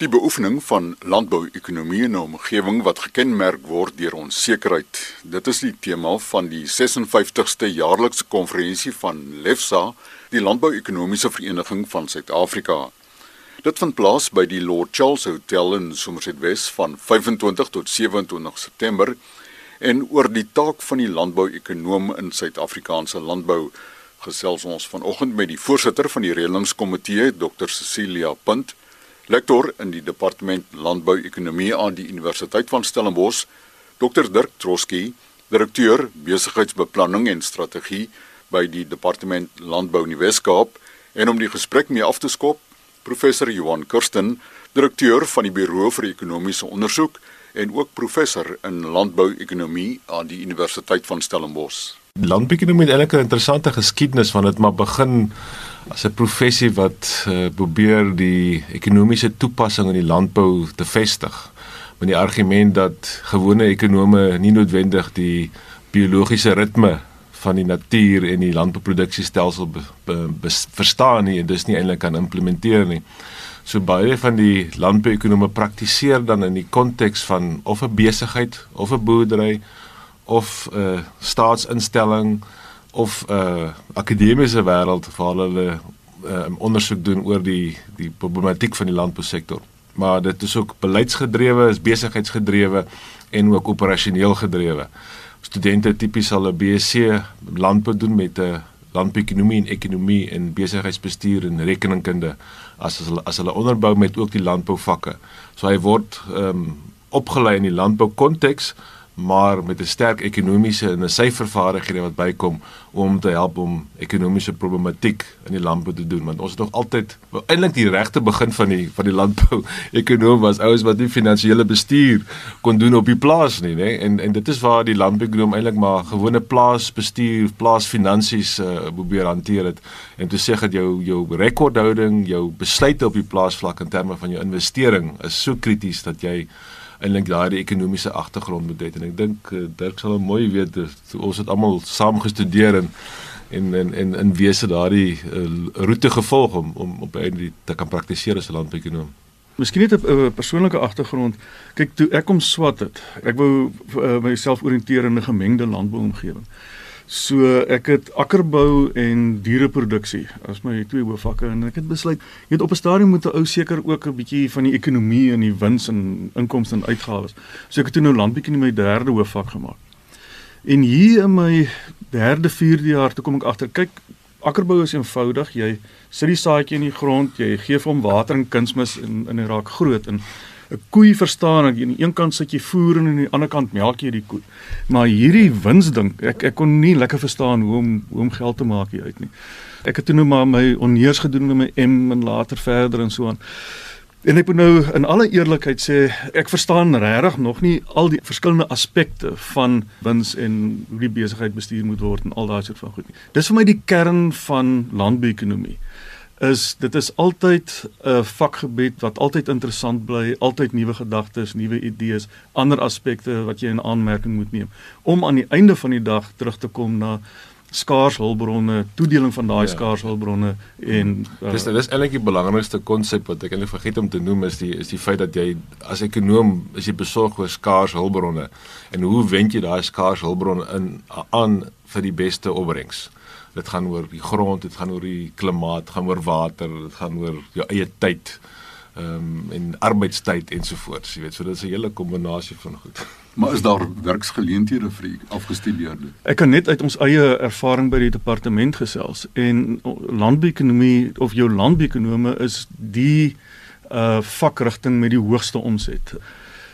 Die beoefening van landbou-ekonomie in 'n omgewing wat gekenmerk word deur onsekerheid. Dit is die tema van die 56ste jaarlikse konferensie van LEFSA, die Landbou-ekonomiese Vereniging van Suid-Afrika. Dit vind plaas by die Lord Charles Hotel in Somerset West van 25 tot 27 September en oor die taak van die landbou-ekonoom in Suid-Afrikaanse landbou gesels ons vanoggend met die voorsitter van die reëlingskomitee, Dr. Cecilia Punt lektor in die departement landbou-ekonomie aan die Universiteit van Stellenbosch, Dr Dirk Troski, direkteur besigheidsbeplanning en strategie by die departement landbou in die Wes-Kaap en om die gesprek mee af te skop, professor Johan Kirsten, direkteur van die Buro vir Ekonomiese Onderzoek en ook professor in landbou-ekonomie aan die Universiteit van Stellenbosch. Landbou-ekonomie het 'n interessante geskiedenis van dit maar begin as 'n professie wat uh, probeer die ekonomiese toepassing in die landbou te vestig met die argument dat gewone ekonome nie noodwendig die biologiese ritme van die natuur en die landbouproduksiestelsel be, be, be, verstaan nie en dus nie eintlik kan implementeer nie. So baie van die landbouekonome praktiseer dan in die konteks van of 'n besigheid of 'n boerdery of 'n uh, staatsinstelling of 'n uh, akademiese wêreld waar hulle uh, ondersoek doen oor die die problematiek van die landbousektor. Maar dit is ook beleidsgedrewe, is besigheidsgedrewe en ook operasioneel gedrewe. Studente tipies sal 'n BSc landbou doen met 'n landbouekonomie en ekonomie en besigheidsbestuur en rekeningkunde as hulle as hulle onderbou met ook die landbouvakke. So hy word ehm um, opgelei in die landbou konteks maar met 'n sterk ekonomiese en 'n syfervaardighede wat bykom om te help om ekonomiese problematiek in die landbou te doen. Want ons het nog altyd eintlik die regte begin van die van die landbou ekonomie was ouens wat nie finansiële bestuur kon doen op die plaas nie nê en en dit is waar die landbouekonomie eintlik maar gewone plaasbestuur plaasfinansies uh, probeer hanteer het. En toe sê dat jou jou rekordhouding jou besluite op die plaasvlak in terme van jou investering is so krities dat jy eintlik daai ekonomiese agtergrond moet hê en ek dink uh, Dirk sal mooi weet ons het almal saam gestudeer en en en en in wese daardie uh, roete gevolg om om op eintlik te kan praktiseer as 'n landbouekonoom. Miskien net 'n persoonlike agtergrond. Kyk, toe ek kom swat het, ek wou uh, myself oriënteer in 'n gemengde landbouomgewing. So ek het akkerbou en diereproduksie as my twee hoofvakke en ek het besluit jy het op 'n stadium moet 'n ou seker ook 'n bietjie van die ekonomie en die wins en inkomste en uitgawes. So ek het toe nou landbouekie in my derde hoofvak gemaak. En hier in my derde, vierde jaar toe kom ek agter kyk akkerbou is eenvoudig. Jy sit die saadjie in die grond, jy gee vir hom water en kunsmis en en hy raak groot en 'n koei verstaan dat jy aan die een kant sit jy voer en aan die ander kant melk jy die koei. Maar hierdie winsding, ek ek kon nie lekker verstaan hoe om hoe om geld te maak uit nie. Ek het toe nou maar my onneers gedoen met my M en later verder en so aan. En ek moet nou in alle eerlikheid sê, ek verstaan regtig nog nie al die verskillende aspekte van wins en hoe die besigheid bestuur moet word en al daai soort van goed nie. Dis vir my die kern van landbouekonomie is dit is altyd 'n vakgebied wat altyd interessant bly, altyd nuwe gedagtes, nuwe idees, ander aspekte wat jy in aanmerking moet neem. Om aan die einde van die dag terug te kom na skaars hulpbronne, toedeling van daai ja. skaars hulpbronne en uh, dis dis eintlik die belangrikste konsep wat ek eintlik vergeet om te noem is die is die feit dat jy as ekonom is jy besorg oor skaars hulpbronne en hoe wend jy daai skaars hulpbronne in aan vir die beste opbrengs dit gaan oor die grond, dit gaan oor die klimaat, gaan oor water, dit gaan oor jou eie tyd ehm um, en arbeidstyd ensovoorts, jy weet, so dit is 'n hele kombinasie van goed. Maar is daar werksgeleenthede vir afgestudeerdes? Ek kan net uit ons eie ervaring by die departement gesels en landbouekonomie of jou landbouekonome is die uh vakrigting met die hoogste omset.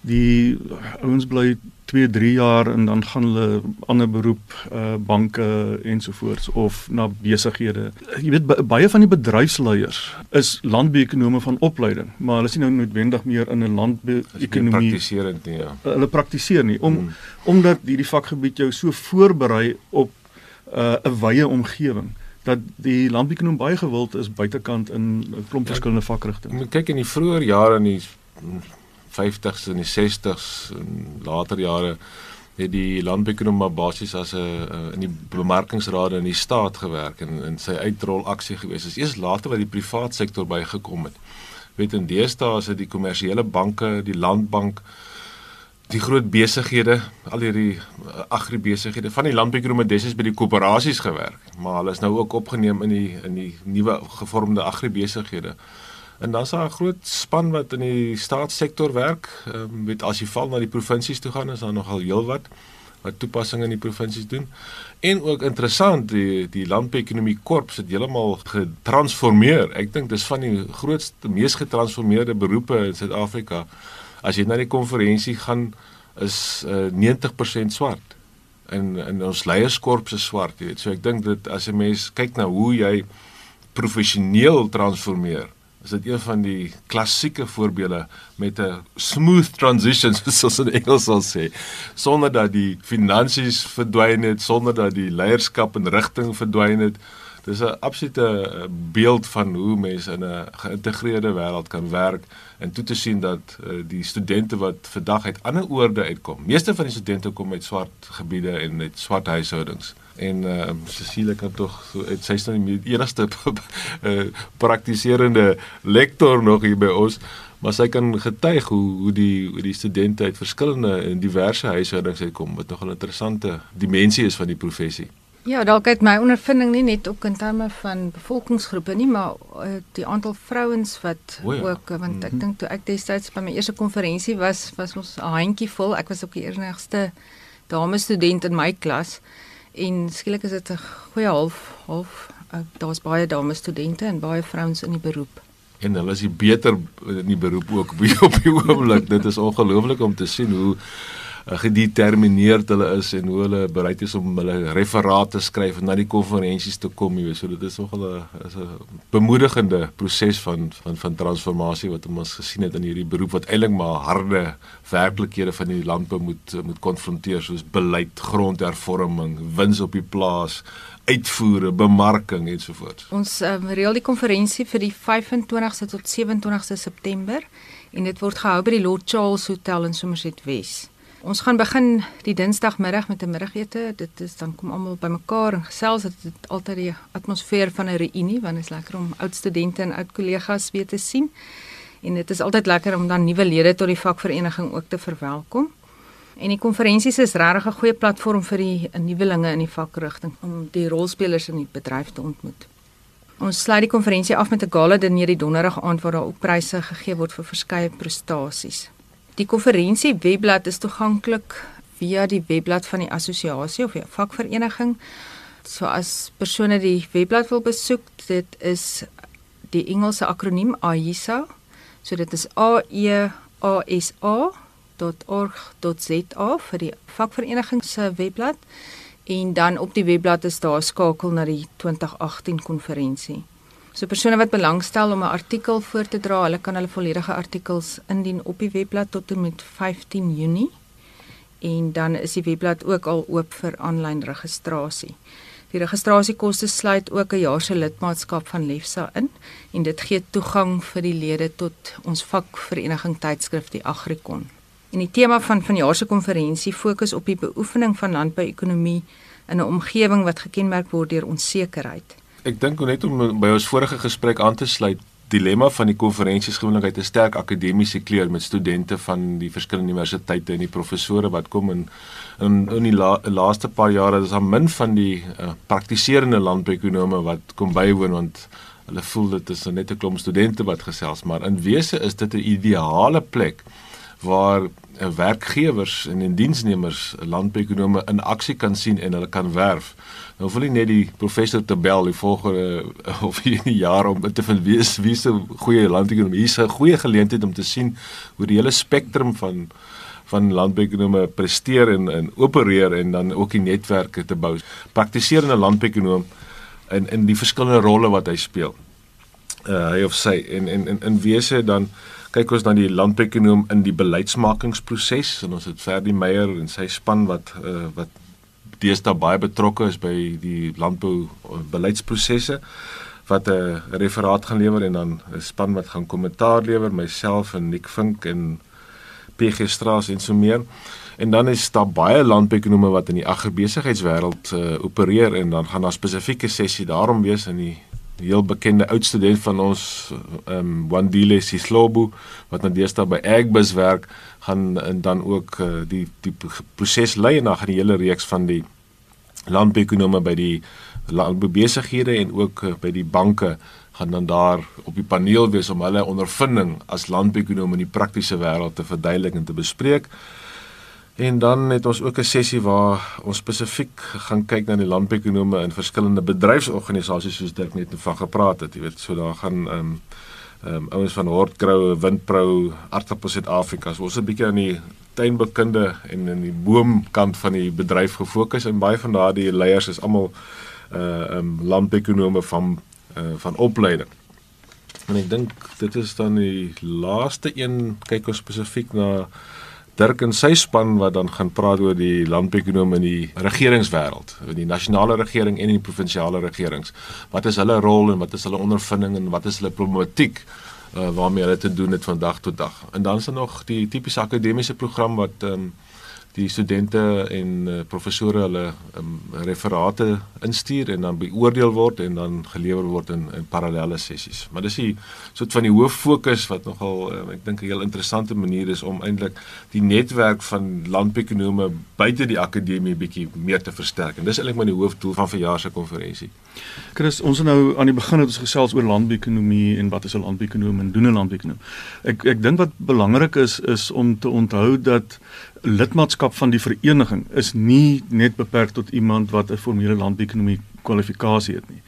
Die ouens bly 2, 3 jaar en dan gaan hulle ander beroep uh banke ensovoorts of na besighede. Jy weet baie van die bedryfsleiers is landbouekonome van opleiding, maar hulle is nie nou noodwendig meer in 'n landbouekonomie praktiserend nie. Ja. Hulle praktiseer nie om hmm. omdat hierdie vakgebied jou so voorberei op uh 'n wye omgewing dat die landbouekonom baie gewild is buitekant in 'n klomp ja, verskillende vakrigtinge. Kyk in die vroeë jare in die 50s en die 60s en later jare het die landbouekonomie basies as 'n in die bemarkingsrade in die staat gewerk en in sy uitrol aksie gewees. Dit is eers later wat die privaat sektor bygekom het. Weet in deesdae is dit die kommersiële banke, die landbank, die groot besighede, al hierdie uh, agribesighede van die landbouekonomie deses by die koöperasies gewerk, maar hulle is nou ook opgeneem in die in die nuwe gevormde agribesighede. En dan's daar 'n groot span wat in die staatssektor werk. Ehm um, weet as jy val na die provinsies toe gaan, is daar nogal heelwat wat toepassing in die provinsies doen. En ook interessant, die die landbouekonomie korps het heeltemal getransformeer. Ek dink dis van die grootste mees getransformeerde beroepe in Suid-Afrika as jy na die konferensie gaan is uh, 90% swart. En en ons leierskorps is swart, jy weet. So ek dink dit as 'n mens kyk na hoe jy professioneel transformeer, is dit een van die klassieke voorbeelde met 'n smooth transition soos in Engels sal sê, sonder dat die finansies verdwyn het, sonder dat die leierskap en rigting verdwyn het. Dis 'n absolute eh, beeld van hoe mense in 'n geïntegreerde wêreld kan werk en toe te sien dat uh, die studente wat vandag uit ander oorde uitkom. Meeste van die studente kom uit swart gebiede en uit swart huishoudings. En uh, Cecilia kan tog so sy is nou die enigste uh, praktiserende lektor nog hier by ons, maar sy kan getuig hoe hoe die hoe die studente uit verskillende en diverse huishoudings uitkom wat nog 'n interessante dimensie is van die professie. Ja, dalk het my ondervinding nie net ook in terme van bevolkingsgroepe nie, maar uh, die aantal vrouens wat o ja. ook want ek mm -hmm. dink toe ek destyds by my eerste konferensie was, was ons 'n handjie vol. Ek was ook die enigste dame student in my klas en skielik is dit 'n goeie half half uh, daar's baie dame studente en baie vrouens in die beroep. En hulle is beter in die beroep ook op die oomblik. Dit is ongelooflik om te sien hoe Eh, gedetermineerd hulle is en hoe hulle bereid is om hulle referate te skryf en na die konferensies te kom, jy weet. So dit is nogal 'n is 'n bemoedigende proses van van van transformasie wat ons gesien het in hierdie beroep wat eintlik maar harde werklikhede van die landbou moet moet konfronteer soos beleid, grondhervorming, wins op die plaas uitvoere, bemarking ensovoorts. Ons um, reël die konferensie vir die 25ste tot 27ste September en dit word gehou by die Lord Charles Hotel in Somerset West. Ons gaan begin die Dinsdagmiddag met 'n middagete. Dit is dan kom almal bymekaar en gesels. Dit is altyd die atmosfeer van 'n reunie want dit is lekker om oud studente en oud kollegas weer te sien. En dit is altyd lekker om dan nuwe lede tot die vakvereniging ook te verwelkom. En die konferensies is regtig 'n goeie platform vir die nuwelinge in die vakrigting om die rolspelers in die bedryf te ontmoet. Ons sluit die konferensie af met 'n gala diner die donderdag aand waar daar ook pryse gegee word vir verskeie prestasies. Die konferensie webblad is toeganklik via die webblad van die assosiasie of die vakvereniging. So as persone die webblad wil besoek, dit is die Engelse akroniem AISA. So dit is A E A S A.org.za vir die vakvereniging se webblad en dan op die webblad is daar skakel na die 2018 konferensie. So persone wat belangstel om 'n artikel voor te dra, hulle kan hulle volledige artikels indien op die webblad tot en met 15 Junie. En dan is die webblad ook al oop vir aanlyn registrasie. Die registrasiekoste sluit ook 'n jaar se lidmaatskap van Lefsa in en dit gee toegang vir die lede tot ons vakvereniging tydskrif die Agrikon. En die tema van vanjaar se konferensie fokus op die beoefening van landbouekonomie in 'n omgewing wat gekenmerk word deur onsekerheid ek dink net om by ons vorige gesprek aan te sluit dilemma van die konferensies gewoonlik uit 'n sterk akademiese kleur met studente van die verskillende universiteite en die professore wat kom in in in die la, laaste paar jare is daar min van die uh, praktiserende landbouekonome wat kom bywoon want hulle voel dit is net 'n klomp studente wat gesels maar in wese is dit 'n ideale plek waar uh, werkgewers en en diensnemers landbouekonome in aksie kan sien en hulle kan werf Nou wil ek net die professor te bel die volgende of hierdie jaar om te vind wie is wie se goeie landbouekonomie is 'n goeie geleentheid om te sien hoe die hele spektrum van van landbouekonome presteer en en opereer en dan ook die netwerke te bou. Praktiserende landbouekonoom in in die verskillende rolle wat hy speel. Uh hy of sy en en in in wese dan kyk ons na die landbouekonoom in die beleidsmakingsproses en ons het Ferdi Meyer en sy span wat uh, wat deesdae baie betrokke is by die landbou beleidsprosesse wat 'n referaat gaan lewer en dan 'n span wat gaan kommentaar lewer myself en Nick Vink en PG Straas en so meer. En dan is daar baie landbouekonome wat in die agribesigheidswêreld uh, opereer en dan gaan daar spesifieke sessie daarom wees in die heel bekende oud student van ons ehm um, Wandile Sislobo wat nou deesdae by Agbus werk, gaan en dan ook uh, die die proses lei en dan gaan die hele reeks van die landbouekonome by die landboubesighede en ook uh, by die banke gaan dan daar op die paneel wees om hulle ondervinding as landbouekonome in die praktiese wêreld te verduidelik en te bespreek. En dan het ons ook 'n sessie waar ons spesifiek gaan kyk na die landbouekonome in verskillende bedryfsorganisasies soos Dirk net van gepraat het. Jy weet, so daar gaan ehm um, ehm um, ouens van Hortgrou, Windpro, Artappel Suid-Afrika. So ons het 'n bietjie aan die tuinbekunde en in die boomkant van die bedryf gefokus en baie van daardie leiers is almal uh ehm um, landbouekonome van uh van opleiding. En ek dink dit is dan die laaste een kyk ons spesifiek na Dirk en sy span wat dan gaan praat oor die landbouekonomie in die regeringswêreld, in die nasionale regering en die provinsiale regerings. Wat is hulle rol en wat is hulle ondervinding en wat is hulle problematiek uh, waarmee hulle te doen het van dag tot dag. En dan is daar nog die tipiese akademiese program wat ehm um, die studente en uh, professore hulle um, referate instuur en dan beoordeel word en dan gelewer word in, in parallelle sessies. Maar dis 'n soort van die hoof fokus wat nogal um, ek dink 'n heel interessante manier is om eintlik die netwerk van landbouekonome buite die akademie bietjie meer te versterk. En dis eintlik my hoofdoel van verjaar se konferensie. Chris, ons het nou aan die begin het ons gesels oor landbouekonomie en wat is 'n landbouekonoom en doen 'n landbouekonoom. Ek ek dink wat belangrik is is om te onthou dat lidmaatskap van die vereniging is nie net beperk tot iemand wat 'n formele landbouekonomie kwalifikasie het nie.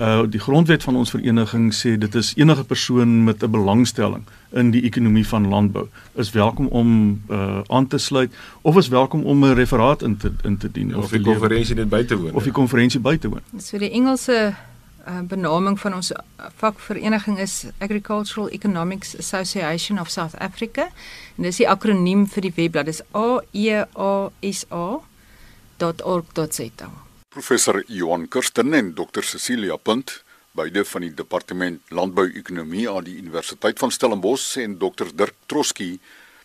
Uh die grondwet van ons vereniging sê dit is enige persoon met 'n belangstelling in die ekonomie van landbou is welkom om uh aan te sluit of is welkom om 'n referaat in te in te dien of, of die konferensie net by te woon. Of die konferensie by te woon. So die Engelse uh, benaming van ons vakvereniging is Agricultural Economics Association of South Africa en dis die akroniem vir die webblad dis a Professor Johan Kirsten en Dr Cecilia Punt beide van die departement landbouekonomie aan die Universiteit van Stellenbosch en Dr Dirk Troski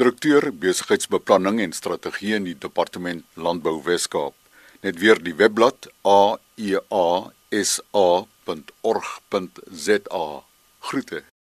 direkteur besigheidsbeplanning en strategie in die departement landbou Weskaap net weer die webblad a a s a www.org.za. Groete.